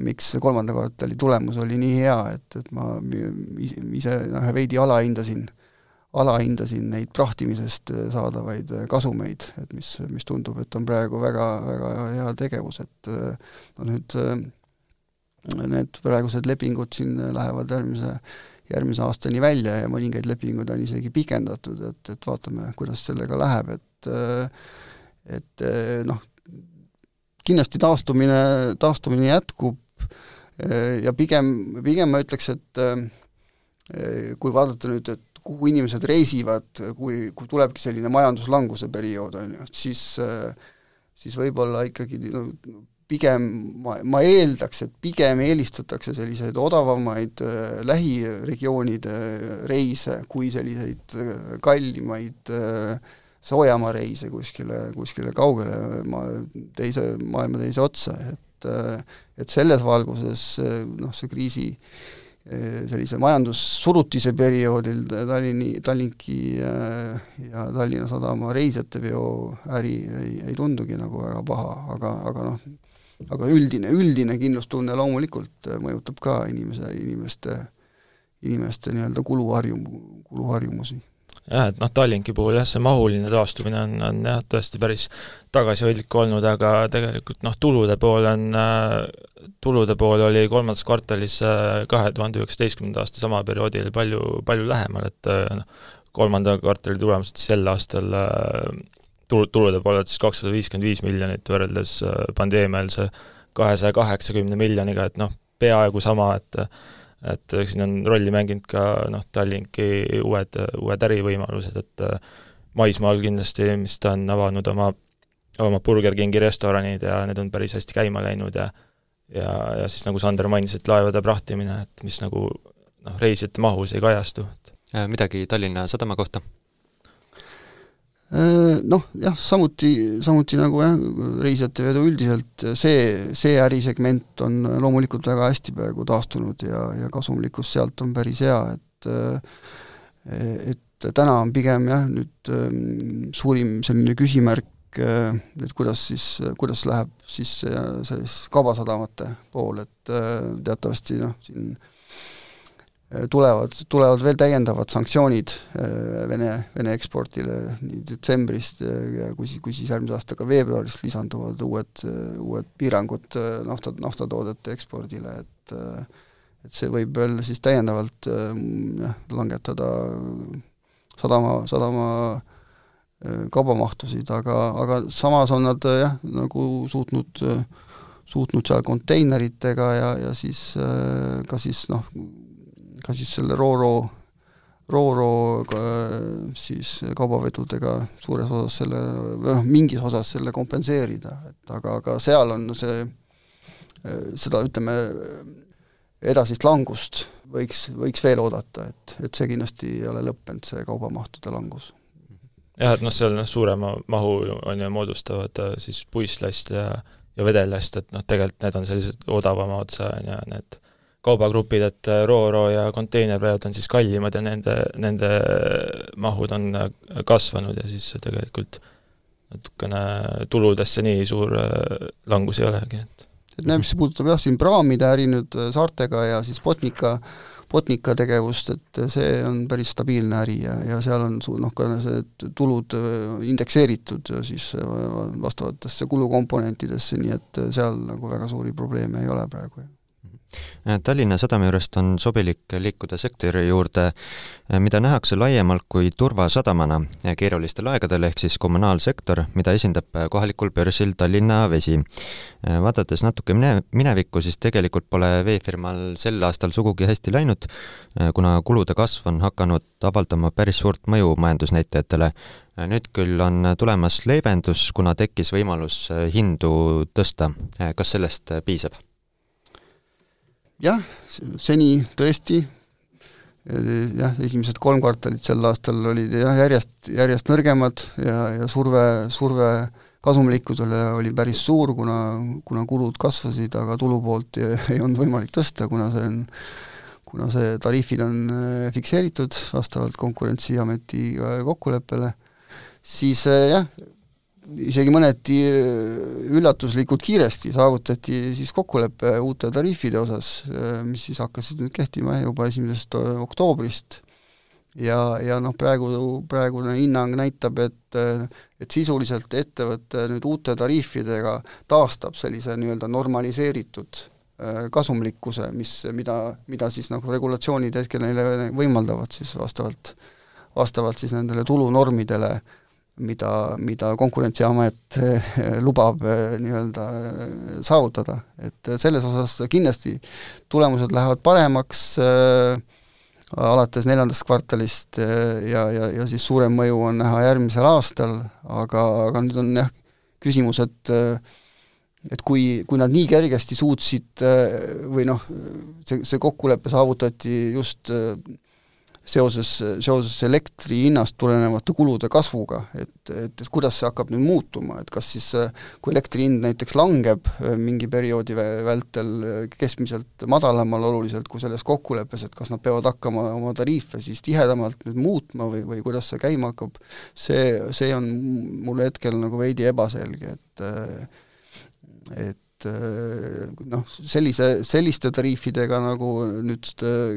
miks kolmanda kvartali tulemus oli nii hea, et, et ma ise noh, veidi alahindasin alahindasin neid prahtimisest äh, saadavaid äh, kasumeid, et mis, mis tundub, et on praegu väga, väga hea tegevus, et äh, no nüüd need praegused lepingud siin lähevad järgmise, järgmise aastani välja ja mõningaid lepinguid on isegi pikendatud, et, et vaatame, kuidas sellega läheb, et et noh, kindlasti taastumine, taastumine jätkub ja pigem, pigem ma ütleks, et kui vaadata nüüd, et kuhu inimesed reisivad, kui, kui tulebki selline majanduslanguse periood, on ju, siis siis võib-olla ikkagi no pigem ma, ma eeldaks, et pigem eelistatakse selliseid odavamaid äh, lähiregioonide reise kui selliseid äh, kallimaid äh, soojamaa reise kuskile, kuskile kaugele maa, teise, maailma teise otsa, et äh, et selles valguses äh, noh, see kriisi äh, sellise majandussurutise perioodil Tallinni, Tallinki ja Tallinna Sadama reisijateveo äri ei, ei tundugi nagu väga paha, aga, aga noh, aga üldine, üldine kindlustunne loomulikult mõjutab ka inimese, inimeste, inimeste nii-öelda kuluharjum-, kuluharjumusi. Jah, et noh, Tallinki puhul jah, see mahuline taastumine on, on jah, tõesti päris tagasihoidlik olnud, aga tegelikult noh, tulude pool on, tulude pool oli kolmandas kvartalis äh, kahe tuhande üheksateistkümnenda aasta sama perioodil palju, palju lähemal, et äh, noh, kolmanda kvartali tulemused sel aastal äh, tulu, tulude poolelt siis kakssada viiskümmend viis miljonit võrreldes pandeemiaeelse kahesaja kaheksakümne miljoniga, et noh, peaaegu sama, et et siin on rolli mänginud ka noh, Tallinki uued, uued ärivõimalused, et äh, maismaal kindlasti, mis ta on avanud oma, oma Burger Kingi restoranid ja need on päris hästi käima läinud ja ja, ja siis nagu Sander mainis, et laevade prahtimine, et mis nagu noh, reisijate mahus ei kajastu. midagi Tallinna Sadama kohta? Noh, jah, samuti, samuti nagu jah, reisijatevedu üldiselt, see, see ärisegment on loomulikult väga hästi praegu taastunud ja, ja kasumlikkus sealt on päris hea, et et täna on pigem jah, nüüd suurim selline küsimärk, et kuidas siis, kuidas läheb siis see kaubasadamate pool, et teatavasti noh, siin Äh, tulevad, tulevad veel täiendavad sanktsioonid äh, Vene, Vene ekspordile nii detsembrist ja kui siis, kui siis järgmise aasta ka veebruarist lisanduvad uued, uued piirangud äh, nafta, naftatoodete ekspordile, et et see võib veel siis täiendavalt jah, langetada sadama, sadama kaubamahtusid, aga, aga samas on nad jah, nagu suutnud, suutnud seal konteineritega ja, ja siis ka siis noh, ka siis selle Rooro, Rooro siis kaubavedudega suures osas selle, või noh, mingis osas selle kompenseerida, et aga, aga seal on see, seda ütleme, edasist langust võiks, võiks veel oodata, et, et see kindlasti ei ole lõppenud, see kaubamahtude langus. jah, et noh, seal noh, suurema mahu on ju, moodustavad äh, siis puisslast ja ja vedellast, et noh, tegelikult need on sellised odavama otsa, on ju, need kaubagrupid, et äh, Ro-Ro ja konteinerveod on siis kallimad ja nende, nende mahud on äh, kasvanud ja siis tegelikult natukene tuludesse nii suur äh, langus ei olegi, et. Et noh, mis puudutab jah, siin praamide äri nüüd saartega ja siis Botnica, Botnica tegevust, et see on päris stabiilne äri ja, ja seal on su-, noh, ka see tulud indekseeritud siis vastavatesse kulukomponentidesse, nii et seal nagu väga suuri probleeme ei ole praegu Äh, Tallinna Sadama juurest on sobilik liikuda sektori juurde, äh, mida nähakse laiemalt kui turvasadamana keerulistel aegadel, ehk siis kommunaalsektor, mida esindab kohalikul börsil Tallinna Vesi. Äh, vaadates natuke mine-, minevikku, siis tegelikult pole veefirmal sel aastal sugugi hästi läinud, kuna kulude kasv on hakanud avaldama päris suurt mõju majandusnäitajatele. nüüd küll on tulemas leevendus, kuna tekkis võimalus hindu tõsta. kas sellest piisab? Jah, seni tõesti jah, esimesed kolm kvartalit sel aastal olid jah, järjest, järjest nõrgemad ja, ja surve, surve kasumlikkusele oli päris suur, kuna, kuna kulud kasvasid, aga tulupoolt ei, [LAUGHS] ei olnud võimalik tõsta, kuna see on kuna see tariifid on äh, fikseeritud vastavalt Konkurentsiameti kokkuleppele, siis jah, isegi mõneti äh, üllatuslikult kiiresti saavutati siis kokkulepe uute tariifide osas, äh, mis siis hakkasid nüüd kehtima juba esimesest äh, oktoobrist. ja, ja noh, praegu, praegune hinnang näitab, et et sisuliselt ettevõte nüüd uute tariifidega taastab sellise nii-öelda normaliseeritud kasumlikkuse, mis, mida, mida siis nagu regulatsioonid hetkel neile võimaldavad siis vastavalt, vastavalt siis nendele tulunormidele äh, mida, mida Konkurentsiamet eh, lubab eh, nii-öelda eh, saavutada, et selles osas kindlasti tulemused lähevad paremaks äh, alates neljandast kvartalist ja, ja, ja siis suurem mõju on näha järgmisel aastal, aga, aga nüüd on jah, küsimus, et et kui, kui nad nii kergesti suutsid või noh, see, see kokkulepe saavutati just seoses, seoses elektri hinnast tulenevate kulude kasvuga, et, et, et kuidas see hakkab nüüd muutuma, et kas siis kui elektri hind näiteks langeb äh, mingi perioodi vältel äh, keskmiselt madalamal oluliselt kui selles kokkuleppes, et kas nad peavad hakkama oma tariife siis tihedamalt nüüd muutma või, või kuidas see käima hakkab, see, see on mulle hetkel nagu veidi ebaselge, et äh, et noh, sellise, selliste tariifidega, nagu nüüd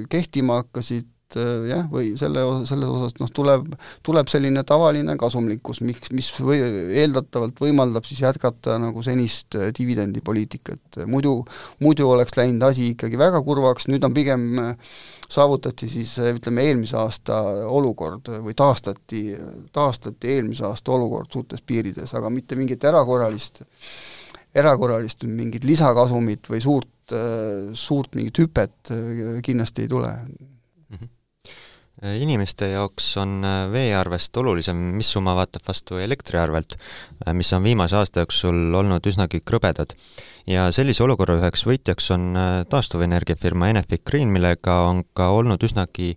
kehtima hakkasid, et äh, jah, või selle, selles osas noh, tuleb, tuleb selline tavaline kasumlikkus, miks, mis või eeldatavalt võimaldab siis jätkata nagu senist äh, dividendipoliitikat, muidu, muidu oleks läinud asi ikkagi väga kurvaks, nüüd on pigem äh, saavutati siis ütleme, eelmise aasta olukord või taastati, taastati eelmise aasta olukord suurtes piirides, aga mitte mingit erakorralist, erakorralist mingit lisakasumit või suurt, suurt mingit hüpet kindlasti ei tule inimeste jaoks on äh, veearvest olulisem, mis summa vaatab vastu elektriarvelt, äh, mis on viimase aasta jooksul olnud üsnagi krõbedad. ja sellise olukorra üheks võitjaks on äh, taastuvenergiafirma Enefit Green, millega on ka olnud üsnagi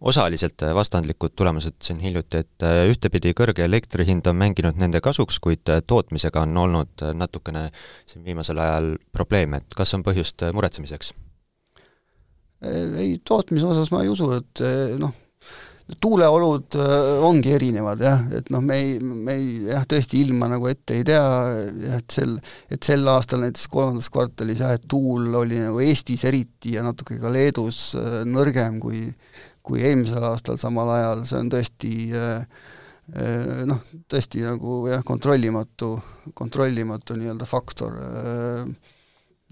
osaliselt vastandlikud tulemused siin hiljuti, et ühtepidi kõrge elektri hind on mänginud nende kasuks, kuid tootmisega on olnud natukene siin viimasel ajal probleeme, et kas on põhjust muretsemiseks? ei, tootmise osas ma ei usu, et noh, tuuleolud äh, ongi erinevad jah, et noh, me ei, me ei jah, tõesti ilma nagu ette ei tea, et sel, et sel aastal näiteks kolmandas kvartalis jah, et tuul oli nagu Eestis eriti ja natuke ka Leedus äh, nõrgem kui kui eelmisel aastal samal ajal, see on tõesti äh, noh, tõesti nagu jah, kontrollimatu, kontrollimatu nii-öelda faktor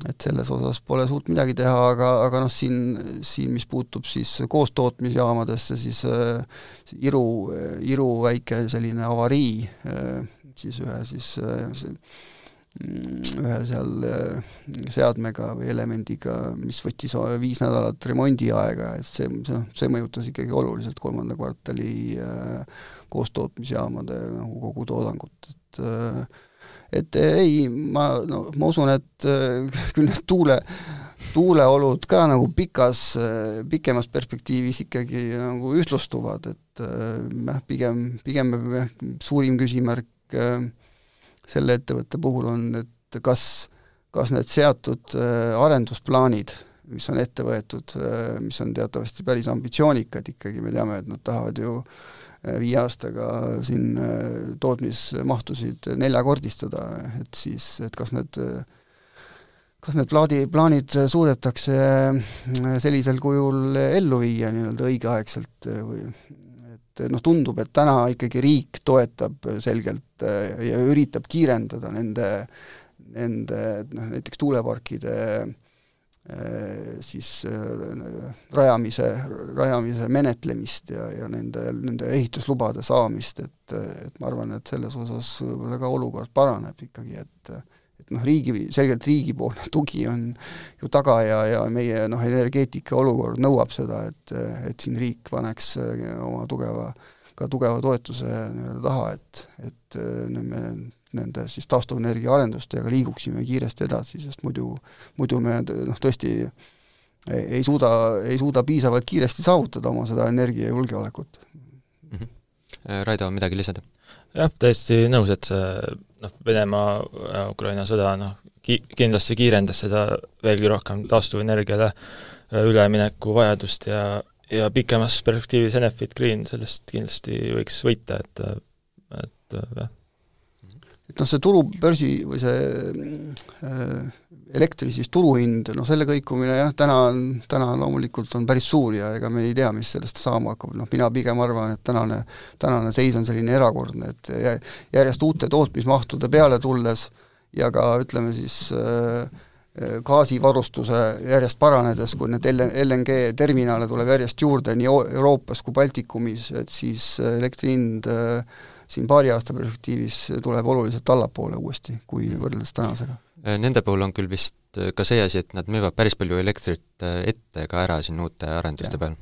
et selles osas pole suurt midagi teha, aga, aga noh, siin, siin mis puutub siis koostootmisjaamadesse, siis äh, Iru, Iru väike selline avarii äh, siis ühe siis äh, ühe seal äh, seadmega või elemendiga, mis võttis viis nädalat remondiaega, et see, see, see mõjutas ikkagi oluliselt kolmanda kvartali äh, koostootmisjaamade nagu kogu toodangut, et äh, et eh, ei, ma, no ma usun, et eh, [LAUGHS] küll need tuule, tuuleolud ka nagu pikas, eh, pikemas perspektiivis ikkagi nagu ühtlustuvad, et jah, pigem, pigem suurim küsimärk selle ettevõtte puhul on, et kas, kas need seatud arendusplaanid, mis on ette võetud, mis on teatavasti päris ambitsioonikad ikkagi, me teame, et nad tahavad ju äh, viie aastaga siin äh, tootmismahtusid neljakordistada, et siis, et kas need kas need plaadi, plaanid suudetakse äh, sellisel kujul ellu viia nii-öelda õigeaegselt või et noh, tundub, et täna ikkagi riik toetab selgelt äh, ja üritab kiirendada nende, nende noh, näiteks tuuleparkide äh, Äh, siis äh, rajamise, rajamise menetlemist ja, ja nende, nende ehituslubade saamist, et, et ma arvan, et selles osas võib-olla ka olukord paraneb ikkagi, et et noh, riigi, selgelt riigipoolne [LAUGHS] tugi on ju taga ja, ja meie noh, energeetika olukord nõuab seda, et, et siin riik paneks oma tugeva, ka tugeva toetuse nii-öelda taha, et, et me nende siis taastuvenergia arendustega liiguksime kiiresti edasi, sest muidu, muidu me noh, tõesti ei, suuda, ei suuda piisavalt kiiresti saavutada oma seda energiajulgeolekut mm. -hmm. Raido, midagi lisada? jah, täiesti nõus, et see noh, Venemaa ja Ukraina sõda noh, ki-, kindlasti kiirendas seda veelgi rohkem taastuvenergiale ülemineku vajadust ja, ja pikemas perspektiivis Enefit Green sellest kindlasti võiks võita, et et jah et noh, see turu, börsi või see äh, elektri siis turuhind, noh selle kõikumine jah, täna on, täna loomulikult on päris suur ja ega me ei tea, mis sellest saama hakkab, noh mina pigem arvan, et tänane, tänane seis on selline erakordne, et järjest uute tootmismahtude peale tulles ja ka ütleme siis äh, gaasivarustuse järjest paranedes, kui need LNG terminale tuleb järjest juurde nii Euroopas kui Baltikumis, et siis elektri hind äh, siin paari aasta perspektiivis tuleb oluliselt allapoole uuesti, kui võrreldes tänasega. Nende puhul on küll vist ka see asi, et nad müüvad päris palju elektrit ette ka ära siin uute arenduste ja. peal.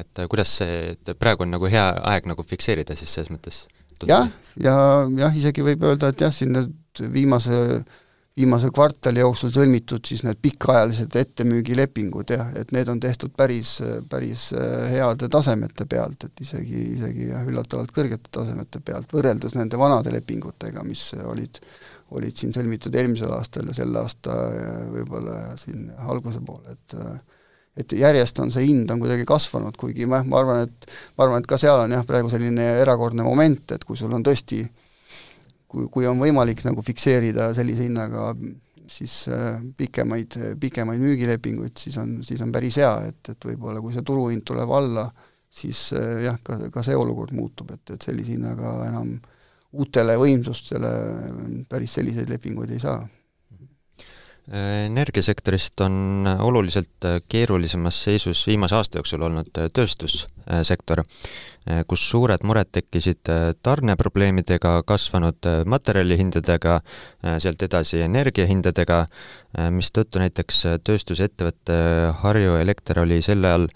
et kuidas see, et praegu on nagu hea aeg nagu fikseerida siis selles mõttes? jah, ja jah, isegi võib öelda, et jah, siin need viimase viimase kvartali jooksul sõlmitud siis need pikaajalised ettemüügilepingud jah, et need on tehtud päris, päris äh, heade tasemete pealt, et isegi, isegi jah, üllatavalt kõrgete tasemete pealt, võrreldes nende vanade lepingutega, mis olid, olid siin sõlmitud eelmisel aastal ja sel aasta võib-olla siin alguse poole, et et järjest on see hind on kuidagi kasvanud, kuigi ma, ma arvan, et ma arvan, et ka seal on jah, praegu selline erakordne moment, et kui sul on tõesti äh, kui, kui on võimalik nagu fikseerida sellise hinnaga siis äh, pikemaid, pikemaid müügilepinguid, siis on, siis on päris hea, et, et võib-olla kui see turuhind tuleb alla, siis äh, jah, ka, ka see olukord muutub, et, et sellise hinnaga enam uutele võimsustele päris selliseid lepinguid ei saa energiasektorist on oluliselt keerulisemas seisus viimase aasta jooksul olnud tööstussektor, kus suured mured tekkisid tarneprobleemidega, kasvanud materjalihindadega, sealt edasi energiahindadega, mistõttu näiteks tööstusettevõte Harju Elekter oli selle all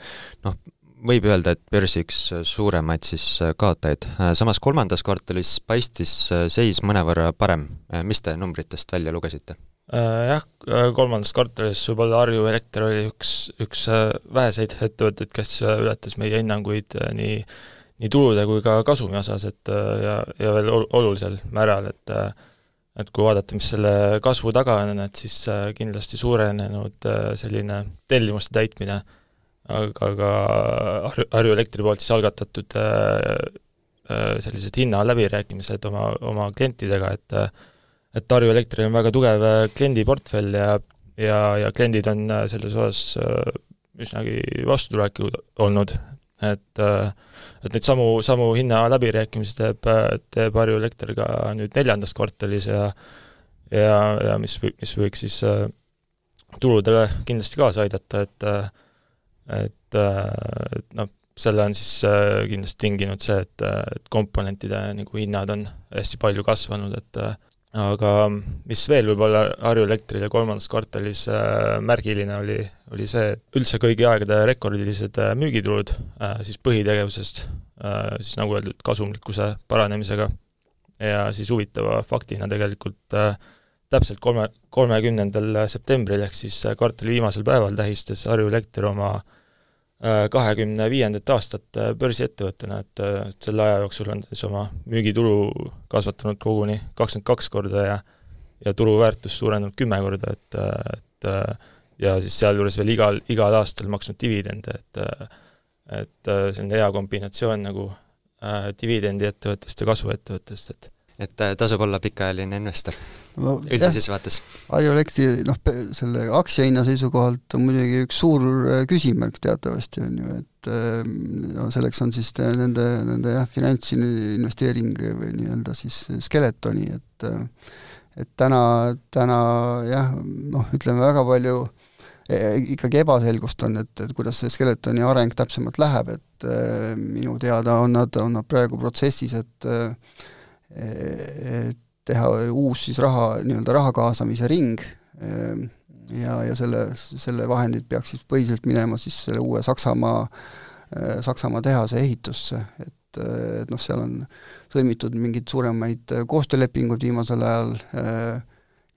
noh, võib öelda, et börsi üks suuremaid siis kaotajaid. samas kolmandas kvartalis paistis seis mõnevõrra parem. mis te numbritest välja lugesite? Jah, kolmandas kvartalis võib-olla Harju Elekter oli üks, üks väheseid ettevõtteid, kes ületas meie hinnanguid nii nii tulude kui ka kasumi osas, et ja, ja veel olulisel määral, et et kui vaadata, mis selle kasvu taga on, et siis kindlasti suurenenud selline tellimuste täitmine, aga ka Harju, Harju Elektri poolt siis algatatud sellised hinnaläbirääkimised oma, oma klientidega, et et Harju Elektril on väga tugev kliendiportfell ja, ja, ja kliendid on selles osas üsnagi vastutulelikud olnud, et et neid samu, samu hinnaläbirääkimisi teeb, teeb Harju Elekter ka nüüd neljandas kvartalis ja ja, ja mis, mis võiks siis tuludele kindlasti kaasa aidata, et et, et noh, selle on siis kindlasti tinginud see, et, et komponentide nagu hinnad on hästi palju kasvanud, et aga mis veel võib-olla Harju Elektrile kolmandas kvartalis äh, märgiline oli, oli see, üldse kõigi aegade rekordilised äh, müügitulud äh, siis põhitegevusest, siis nagu öeldud, kasumlikkuse paranemisega. Ja siis huvitava faktina tegelikult täpselt kolme, kolmekümnendal septembril ehk siis kvartali viimasel päeval tähistas Harju Elekter oma äh, kahekümne viiendat aastat äh, börsiettevõttena, et, äh, selle aja jooksul on siis oma müügitulu kasvatanud koguni kakskümmend kaks korda ja ja turuväärtus suurenenud kümme korda, et, et ja siis sealjuures veel igal, igal aastal maksnud dividende, et et selline hea kombinatsioon nagu äh, dividendiettevõttest ja kasvuettevõttest, et et äh, tasub olla pikaajaline investor no, üldises vaates? Elektri noh, selle aktsiahinna seisukohalt on muidugi üks suur äh, küsimärk teatavasti, on ju, et äh, no selleks on siis nende, nende jah, finantsinvesteering või nii-öelda siis Skeletoni, et et täna, täna jah, noh, ütleme väga palju e, ikkagi ebaselgust on, et, et kuidas see Skeletoni areng täpsemalt läheb, et minu teada on nad, on nad praegu protsessis, et teha uus siis raha, nii-öelda raha kaasamise ring ehm, ja, ja selle, selle vahendid peaks siis põhiliselt minema siis selle uue Saksamaa, eh, Saksamaa tehase ehitusse, et, et noh, seal on sõlmitud mingeid suuremaid koostöölepinguid viimasel ajal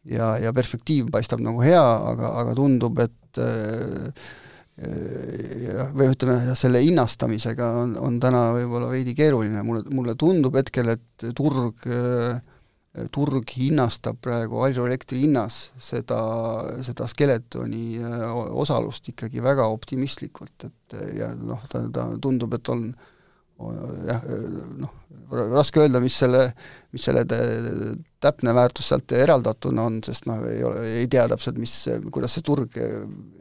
ja, ja perspektiiv paistab nagu hea, aga, aga tundub, et äh, või ütleme, selle hinnastamisega on, on täna võib-olla veidi keeruline, mulle, mulle tundub hetkel, et turg, turg hinnastab praegu Harju Elektri hinnas seda, seda Skeletoni osalust ikkagi väga optimistlikult, et ja noh, ta, ta tundub, et on jah, noh, raske öelda, mis selle, mis selle täpne väärtus sealt eraldatuna on, sest noh, ei ole, ei tea täpselt, mis, kuidas see turg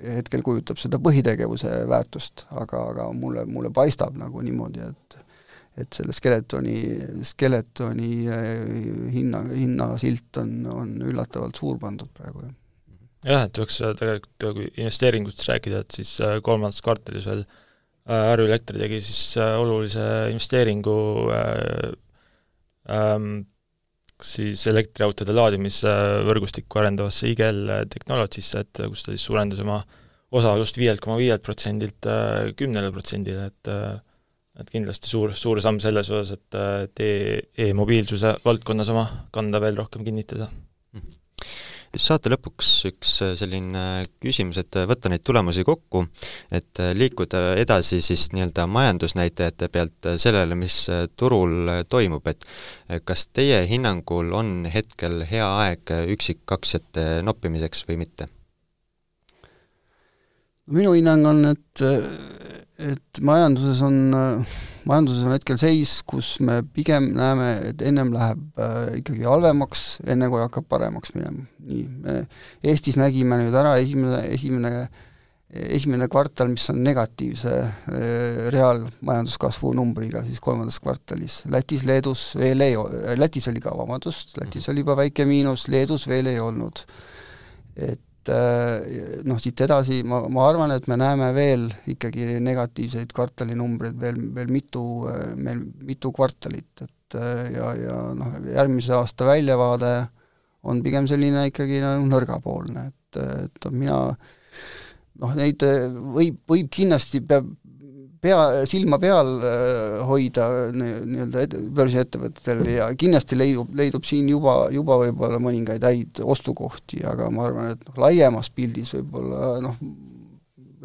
hetkel kujutab seda põhitegevuse väärtust, aga, aga mulle, mulle paistab nagu niimoodi, et et selle Skeletoni, Skeletoni hinna, hinnasilt on, on üllatavalt suur pandud praegu, jah. jah, et võiks tegelikult, kui investeeringutest rääkida, et siis kolmandas kvartalis veel äh, Äh, Harju Elekter tegi siis äh, olulise investeeringu äh, ähm, siis elektriautode laadimisvõrgustikku arendavasse IGL Technologies'sse, et kus ta siis suurendas oma osalust viielt koma viielt protsendilt kümnele protsendile, et et kindlasti suur, suur samm selles osas, et, et e, e-mobiilsuse valdkonnas oma kanda veel rohkem kinnitada saate lõpuks üks selline küsimus, et võtta neid tulemusi kokku, et liikuda edasi siis nii-öelda majandusnäitajate pealt sellele, mis turul toimub, et kas teie hinnangul on hetkel hea aeg üksikaktsiate noppimiseks või mitte? Minu hinnang on, et, et majanduses on majanduses on hetkel seis, kus me pigem näeme, et ennem läheb äh, ikkagi halvemaks, enne kui hakkab paremaks minema. nii, me Eestis nägime nüüd ära esimene, esimene esimene kvartal, mis on negatiivse äh, reaalmajanduskasvu numbriga siis kolmandas kvartalis. Lätis, Leedus veel ei, Lätis oli ka, vabandust, Lätis oli juba väike miinus, Leedus veel ei olnud. et Äh, noh, siit edasi ma, ma arvan, et me näeme veel ikkagi negatiivseid kvartalinumbreid veel, veel mitu, meil mitu kvartalit, et äh, ja, ja noh, järgmise aasta väljavaade on pigem selline ikkagi nagu nõrgapoolne, et, et mina noh, neid võib, võib kindlasti, peab, pea, silma peal hoida nii-öelda börsiettevõtetel ja kindlasti leidub, leidub siin juba, juba võib-olla mõningaid häid ostukohti, aga ma arvan, et noh, laiemas pildis võib-olla noh,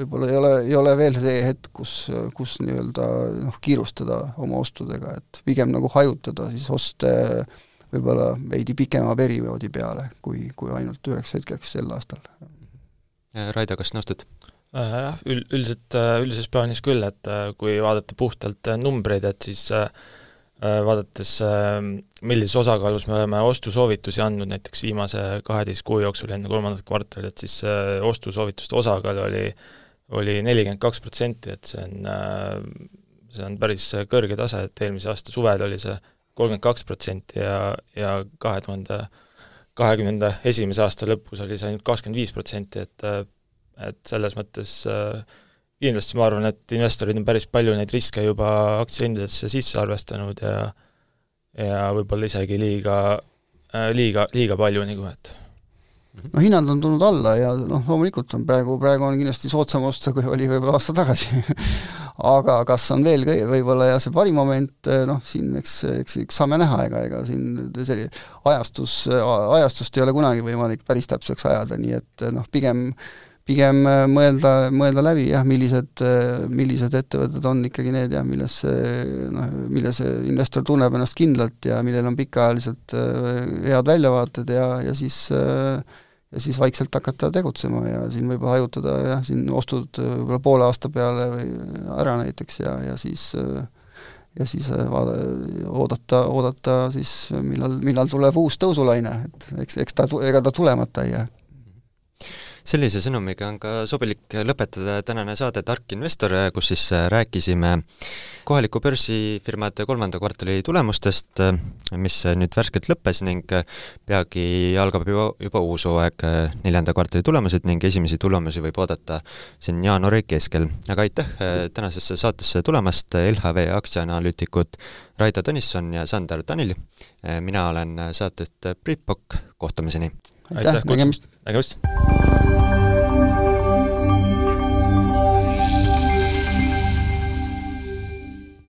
võib-olla ei ole, ei ole veel see hetk, kus, kus nii-öelda noh, kiirustada oma ostudega, et pigem nagu hajutada siis oste võib-olla veidi pikema perioodi peale, kui, kui ainult üheks hetkeks sel aastal. Raido, kas nõustud? Äh, jah, ül-, üldiselt, äh, üldises plaanis küll, et äh, kui vaadata puhtalt numbreid, et siis vaadates, millises osakaalus me oleme ostusoovitusi andnud näiteks viimase kaheteist kuu jooksul enne kolmandat kvartalit, siis ostusoovituste osakaal oli oli nelikümmend kaks protsenti, et see on, see on päris kõrge tase, et eelmise aasta suvel oli see kolmkümmend kaks protsenti ja, ja kahe tuhande kahekümnenda esimese aasta lõpus oli see ainult kakskümmend viis protsenti, et et selles mõttes äh, kindlasti ma arvan, et investorid on päris palju neid riske juba aktsiahindadesse sisse arvestanud ja ja võib-olla isegi liiga, äh, liiga, liiga palju nagu, et no hinnad on tulnud alla ja noh, loomulikult on praegu, praegu on kindlasti soodsam osta, kui oli võib-olla aasta tagasi. [LAUGHS] Aga kas on veel võib-olla jah, see parim moment, noh, siin eks, eks, eks saame näha, ega, ega siin selline ajastus, ajastust ei ole kunagi võimalik päris täpseks ajada, nii et noh, pigem pigem äh, mõelda, mõelda läbi jah, millised, äh, millised ettevõtted on ikkagi need jah, milles noh, milles investor tunneb ennast kindlalt ja millel on pikaajaliselt äh, head väljavaated ja, ja siis ja siis vaikselt hakata tegutsema ja siin võib-olla hajutada jah, siin ostud võib-olla poole aasta peale või ära näiteks ja, ja siis ja siis vaada, oodata, oodata siis, millal, millal tuleb uus tõusulaine, et eks, eks ta, ega ta tulemata ei jää sellise sõnumiga on ka sobilik lõpetada tänane saade Tark investor, kus siis rääkisime kohaliku börsifirmade kolmanda kvartali tulemustest, mis nüüd värskelt lõppes ning peagi algab juba, juba uus hooaeg, neljanda kvartali tulemused ning esimesi tulemusi võib oodata siin jaanuari keskel. aga aitäh tänasesse saatesse tulemast, LHV aktsiaanalüütikud Raido Tõnisson ja Sander Tanil, mina olen saatejuht Priit Pokk, kohtumiseni! aitäh, nägemist! Nägemist!